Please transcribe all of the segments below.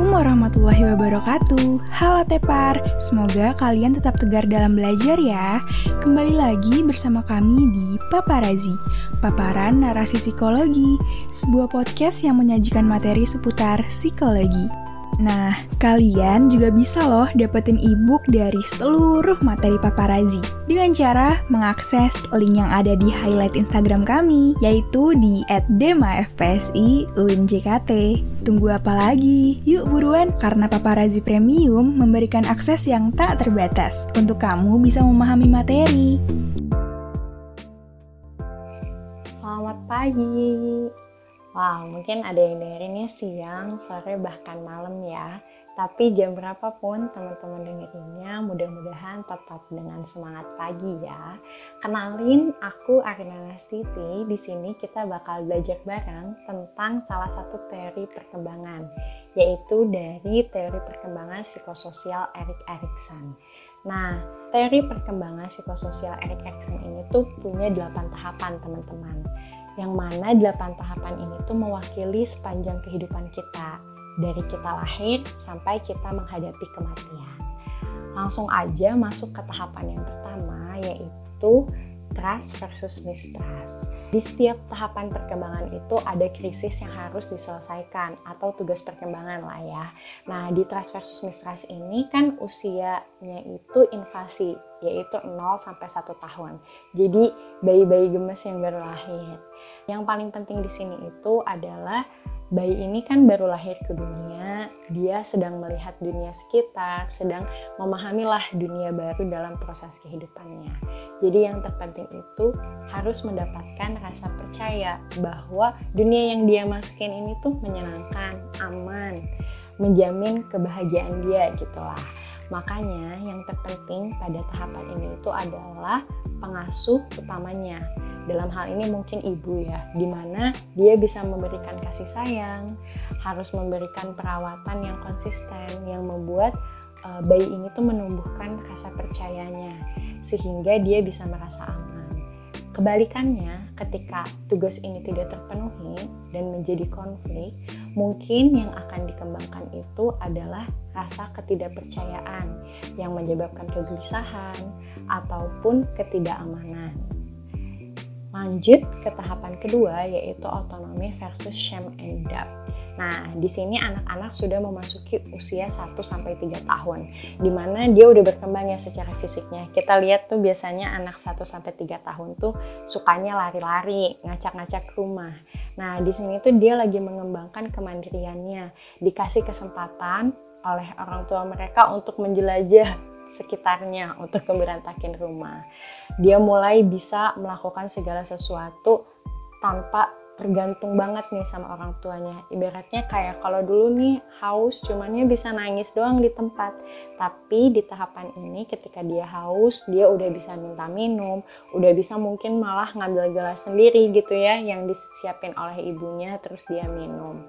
Assalamualaikum warahmatullahi wabarakatuh. Halo Tepar, semoga kalian tetap tegar dalam belajar ya. Kembali lagi bersama kami di Paparazi Paparan Narasi Psikologi Sebuah podcast yang menyajikan materi seputar psikologi Nah, kalian juga bisa loh dapetin ebook dari seluruh materi paparazi dengan cara mengakses link yang ada di highlight Instagram kami, yaitu di @demafpsi_uinjkt. Tunggu apa lagi? Yuk buruan, karena paparazi premium memberikan akses yang tak terbatas untuk kamu bisa memahami materi. Selamat pagi. Wow, mungkin ada yang dengerinnya siang, sore, bahkan malam ya. Tapi jam berapapun teman-teman dengerinnya, mudah-mudahan tetap dengan semangat pagi ya. Kenalin, aku Arina Nastiti. Di sini kita bakal belajar bareng tentang salah satu teori perkembangan, yaitu dari teori perkembangan psikososial Erik Erikson. Nah, teori perkembangan psikososial Erik Erikson ini tuh punya 8 tahapan teman-teman yang mana delapan tahapan ini tuh mewakili sepanjang kehidupan kita dari kita lahir sampai kita menghadapi kematian. Langsung aja masuk ke tahapan yang pertama yaitu trust versus mistrust. Di setiap tahapan perkembangan itu ada krisis yang harus diselesaikan atau tugas perkembangan lah ya. Nah, di trust versus mistrust ini kan usianya itu invasi, yaitu 0 sampai 1 tahun. Jadi bayi-bayi gemes yang baru lahir. Yang paling penting di sini itu adalah bayi ini kan baru lahir ke dunia, dia sedang melihat dunia sekitar, sedang memahami lah dunia baru dalam proses kehidupannya. Jadi yang terpenting itu harus mendapatkan rasa percaya bahwa dunia yang dia masukin ini tuh menyenangkan, aman, menjamin kebahagiaan dia gitu lah. Makanya yang terpenting pada tahapan ini itu adalah pengasuh utamanya dalam hal ini mungkin ibu ya, di mana dia bisa memberikan kasih sayang, harus memberikan perawatan yang konsisten, yang membuat uh, bayi ini tuh menumbuhkan rasa percayanya, sehingga dia bisa merasa aman. Kebalikannya, ketika tugas ini tidak terpenuhi dan menjadi konflik, mungkin yang akan dikembangkan itu adalah rasa ketidakpercayaan yang menyebabkan kegelisahan ataupun ketidakamanan. Lanjut ke tahapan kedua yaitu otonomi versus shame and doubt. Nah, di sini anak-anak sudah memasuki usia 1 sampai 3 tahun di mana dia udah berkembang ya secara fisiknya. Kita lihat tuh biasanya anak 1 sampai 3 tahun tuh sukanya lari-lari, ngacak-ngacak rumah. Nah, di sini tuh dia lagi mengembangkan kemandiriannya, dikasih kesempatan oleh orang tua mereka untuk menjelajah sekitarnya untuk memberantakin rumah. Dia mulai bisa melakukan segala sesuatu tanpa tergantung banget nih sama orang tuanya. Ibaratnya kayak kalau dulu nih haus cumannya bisa nangis doang di tempat. Tapi di tahapan ini ketika dia haus, dia udah bisa minta minum, udah bisa mungkin malah ngambil gelas sendiri gitu ya yang disiapin oleh ibunya terus dia minum.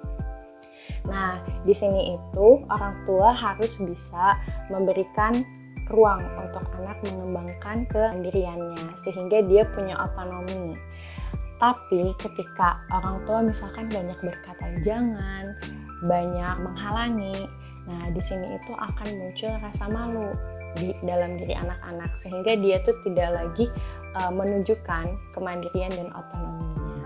Nah, di sini itu orang tua harus bisa memberikan ruang untuk anak mengembangkan kemandiriannya sehingga dia punya otonomi. Tapi ketika orang tua misalkan banyak berkata jangan, banyak menghalangi, nah di sini itu akan muncul rasa malu di dalam diri anak-anak sehingga dia tuh tidak lagi uh, menunjukkan kemandirian dan otonominya.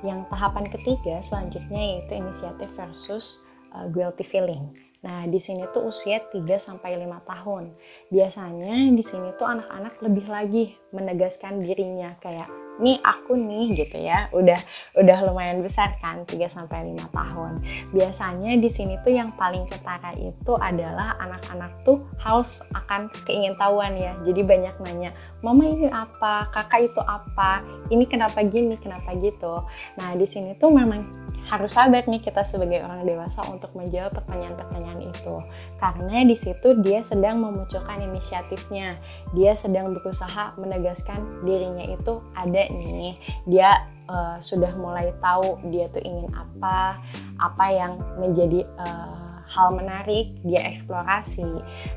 Yang tahapan ketiga selanjutnya yaitu inisiatif versus uh, guilty feeling. Nah, di sini tuh usia 3 sampai 5 tahun. Biasanya di sini tuh anak-anak lebih lagi menegaskan dirinya kayak nih aku nih gitu ya udah udah lumayan besar kan 3 sampai 5 tahun. Biasanya di sini tuh yang paling ketara itu adalah anak-anak tuh haus akan keingintahuan ya. Jadi banyak nanya mama ini apa? Kakak itu apa? Ini kenapa gini kenapa gitu? Nah di sini tuh memang harus sabar nih kita sebagai orang dewasa untuk menjawab pertanyaan-pertanyaan itu. Karena di situ dia sedang memunculkan inisiatifnya. Dia sedang berusaha menegaskan dirinya itu ada nih. Dia uh, sudah mulai tahu dia tuh ingin apa apa yang menjadi uh, hal menarik, dia eksplorasi.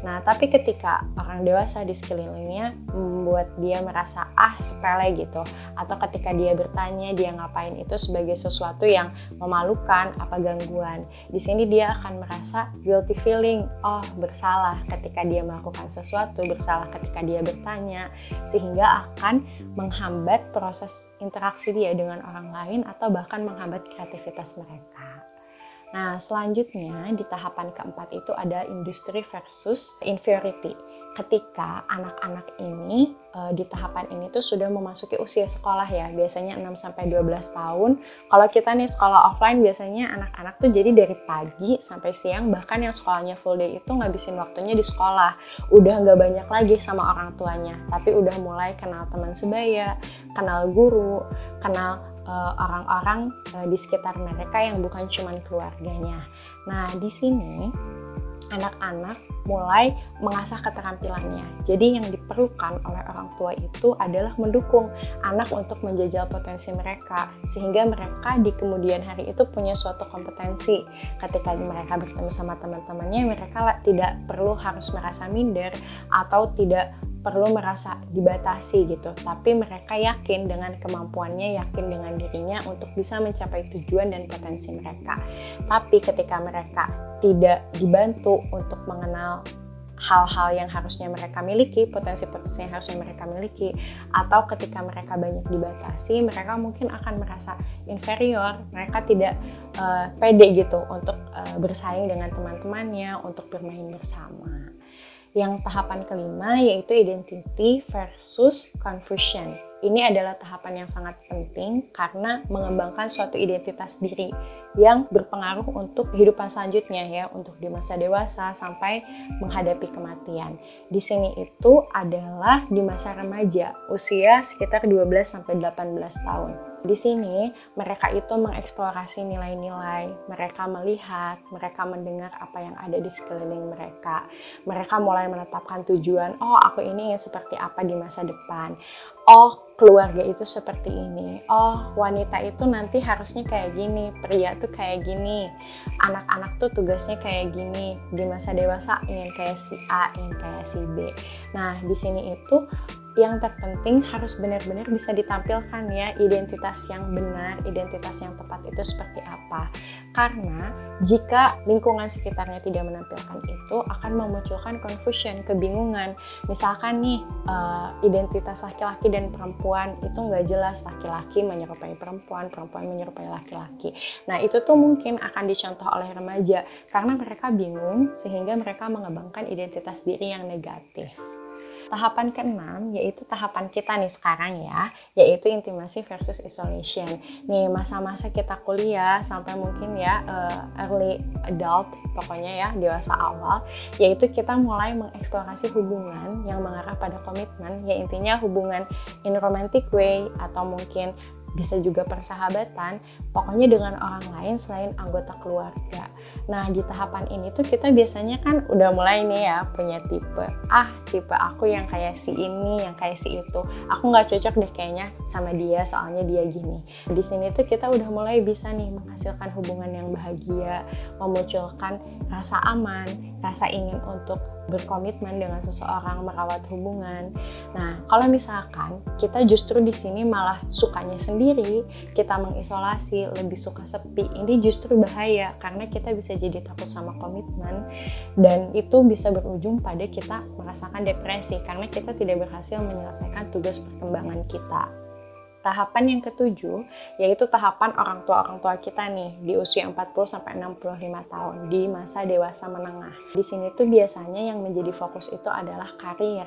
Nah, tapi ketika orang dewasa di sekelilingnya membuat dia merasa ah sepele gitu, atau ketika dia bertanya dia ngapain itu sebagai sesuatu yang memalukan, apa gangguan, di sini dia akan merasa guilty feeling, oh bersalah ketika dia melakukan sesuatu, bersalah ketika dia bertanya, sehingga akan menghambat proses interaksi dia dengan orang lain atau bahkan menghambat kreativitas mereka. Nah, selanjutnya di tahapan keempat itu ada industri versus inferiority. Ketika anak-anak ini e, di tahapan ini tuh sudah memasuki usia sekolah ya, biasanya 6 sampai 12 tahun. Kalau kita nih sekolah offline biasanya anak-anak tuh jadi dari pagi sampai siang bahkan yang sekolahnya full day itu ngabisin waktunya di sekolah. Udah nggak banyak lagi sama orang tuanya, tapi udah mulai kenal teman sebaya, kenal guru, kenal Eh, orang-orang uh, uh, di sekitar mereka yang bukan cuma keluarganya. Nah, di sini anak-anak mulai mengasah keterampilannya. Jadi yang diperlukan oleh orang tua itu adalah mendukung anak untuk menjajal potensi mereka sehingga mereka di kemudian hari itu punya suatu kompetensi. Ketika mereka bertemu sama teman-temannya, mereka tidak perlu harus merasa minder atau tidak perlu merasa dibatasi gitu, tapi mereka yakin dengan kemampuannya, yakin dengan dirinya untuk bisa mencapai tujuan dan potensi mereka. Tapi ketika mereka tidak dibantu untuk mengenal hal-hal yang harusnya mereka miliki, potensi-potensi yang harusnya mereka miliki, atau ketika mereka banyak dibatasi, mereka mungkin akan merasa inferior, mereka tidak uh, pede gitu untuk uh, bersaing dengan teman-temannya, untuk bermain bersama. Yang tahapan kelima yaitu identity versus confusion. Ini adalah tahapan yang sangat penting karena mengembangkan suatu identitas diri yang berpengaruh untuk kehidupan selanjutnya ya, untuk di masa dewasa sampai menghadapi kematian. Di sini itu adalah di masa remaja, usia sekitar 12 sampai 18 tahun. Di sini mereka itu mengeksplorasi nilai-nilai, mereka melihat, mereka mendengar apa yang ada di sekeliling mereka. Mereka mulai menetapkan tujuan, oh aku ini ingin seperti apa di masa depan. Oh, keluarga itu seperti ini. Oh, wanita itu nanti harusnya kayak gini, pria tuh kayak gini. Anak-anak tuh tugasnya kayak gini. Di masa dewasa ingin kayak si A, ingin kayak si B. Nah, di sini itu yang terpenting harus benar-benar bisa ditampilkan ya identitas yang benar, identitas yang tepat itu seperti apa. Karena jika lingkungan sekitarnya tidak menampilkan itu akan memunculkan confusion, kebingungan. Misalkan nih uh, identitas laki-laki dan perempuan itu nggak jelas, laki-laki menyerupai perempuan, perempuan menyerupai laki-laki. Nah itu tuh mungkin akan dicontoh oleh remaja karena mereka bingung sehingga mereka mengembangkan identitas diri yang negatif. Tahapan keenam yaitu tahapan kita nih sekarang ya, yaitu intimasi versus isolation. Nih masa-masa kita kuliah sampai mungkin ya uh, early adult pokoknya ya dewasa awal, yaitu kita mulai mengeksplorasi hubungan yang mengarah pada komitmen, ya intinya hubungan in romantic way atau mungkin bisa juga persahabatan, pokoknya dengan orang lain selain anggota keluarga. Nah, di tahapan ini tuh kita biasanya kan udah mulai nih ya punya tipe. Ah, tipe aku yang kayak si ini, yang kayak si itu. Aku nggak cocok deh kayaknya sama dia, soalnya dia gini. Di sini tuh kita udah mulai bisa nih menghasilkan hubungan yang bahagia, memunculkan rasa aman, rasa ingin untuk berkomitmen dengan seseorang, merawat hubungan. Nah, kalau misalkan kita justru di sini malah sukanya sendiri, kita mengisolasi, lebih suka sepi, ini justru bahaya karena kita bisa jadi takut sama komitmen dan itu bisa berujung pada kita merasakan depresi karena kita tidak berhasil menyelesaikan tugas perkembangan kita. Tahapan yang ketujuh yaitu tahapan orang tua orang tua kita nih di usia 40 sampai 65 tahun di masa dewasa menengah. Di sini tuh biasanya yang menjadi fokus itu adalah karir,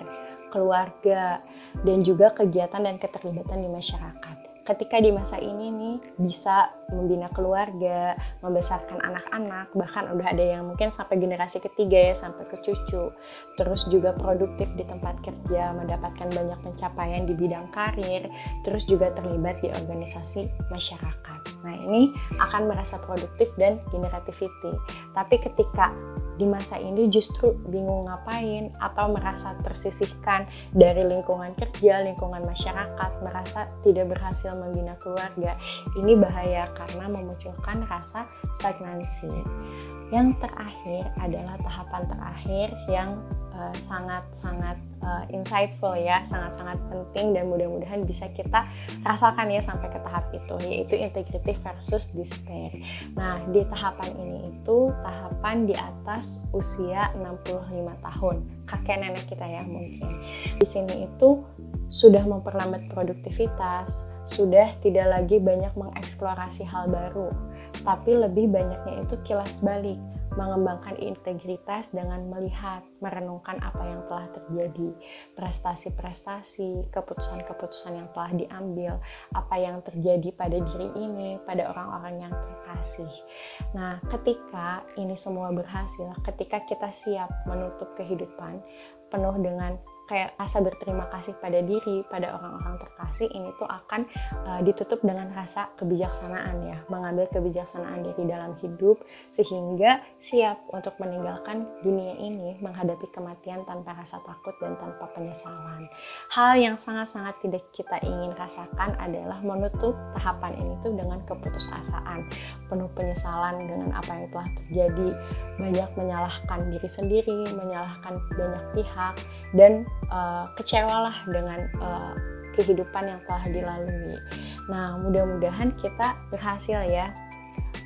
keluarga, dan juga kegiatan dan keterlibatan di masyarakat ketika di masa ini nih bisa membina keluarga, membesarkan anak-anak, bahkan udah ada yang mungkin sampai generasi ketiga ya, sampai ke cucu. Terus juga produktif di tempat kerja, mendapatkan banyak pencapaian di bidang karir, terus juga terlibat di organisasi masyarakat. Nah, ini akan merasa produktif dan generativity. Tapi ketika di masa ini justru bingung ngapain atau merasa tersisihkan dari lingkungan kerja, lingkungan masyarakat, merasa tidak berhasil membina keluarga. Ini bahaya karena memunculkan rasa stagnansi. Yang terakhir adalah tahapan terakhir yang sangat-sangat uh, uh, insightful ya, sangat-sangat penting dan mudah-mudahan bisa kita rasakan ya sampai ke tahap itu yaitu integrity versus despair. Nah, di tahapan ini itu tahapan di atas usia 65 tahun. Kakek nenek kita ya mungkin. Di sini itu sudah memperlambat produktivitas, sudah tidak lagi banyak mengeksplorasi hal baru, tapi lebih banyaknya itu kilas balik mengembangkan integritas dengan melihat, merenungkan apa yang telah terjadi, prestasi-prestasi, keputusan-keputusan yang telah diambil, apa yang terjadi pada diri ini, pada orang-orang yang terkasih. Nah, ketika ini semua berhasil, ketika kita siap menutup kehidupan penuh dengan kayak rasa berterima kasih pada diri, pada orang-orang terkasih ini tuh akan uh, ditutup dengan rasa kebijaksanaan ya, mengambil kebijaksanaan dari dalam hidup sehingga siap untuk meninggalkan dunia ini menghadapi kematian tanpa rasa takut dan tanpa penyesalan. Hal yang sangat-sangat tidak kita ingin rasakan adalah menutup tahapan ini tuh dengan keputusasaan, penuh penyesalan dengan apa yang telah terjadi, banyak menyalahkan diri sendiri, menyalahkan banyak pihak dan uh, kecewalah dengan uh, kehidupan yang telah dilalui. Nah, mudah-mudahan kita berhasil ya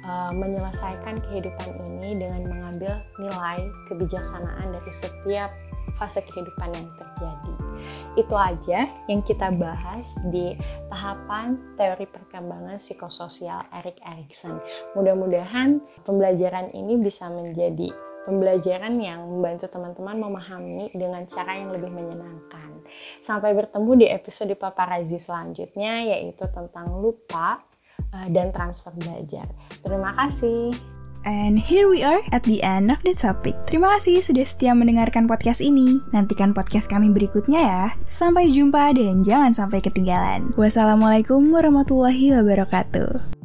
uh, menyelesaikan kehidupan ini dengan mengambil nilai kebijaksanaan dari setiap fase kehidupan yang terjadi. Itu aja yang kita bahas di tahapan teori perkembangan psikososial Erik Erikson. Mudah-mudahan pembelajaran ini bisa menjadi pembelajaran yang membantu teman-teman memahami dengan cara yang lebih menyenangkan. Sampai bertemu di episode paparazi selanjutnya yaitu tentang lupa eh, dan transfer belajar. Terima kasih. And here we are at the end of the topic. Terima kasih sudah setia mendengarkan podcast ini. Nantikan podcast kami berikutnya ya. Sampai jumpa dan jangan sampai ketinggalan. Wassalamualaikum warahmatullahi wabarakatuh.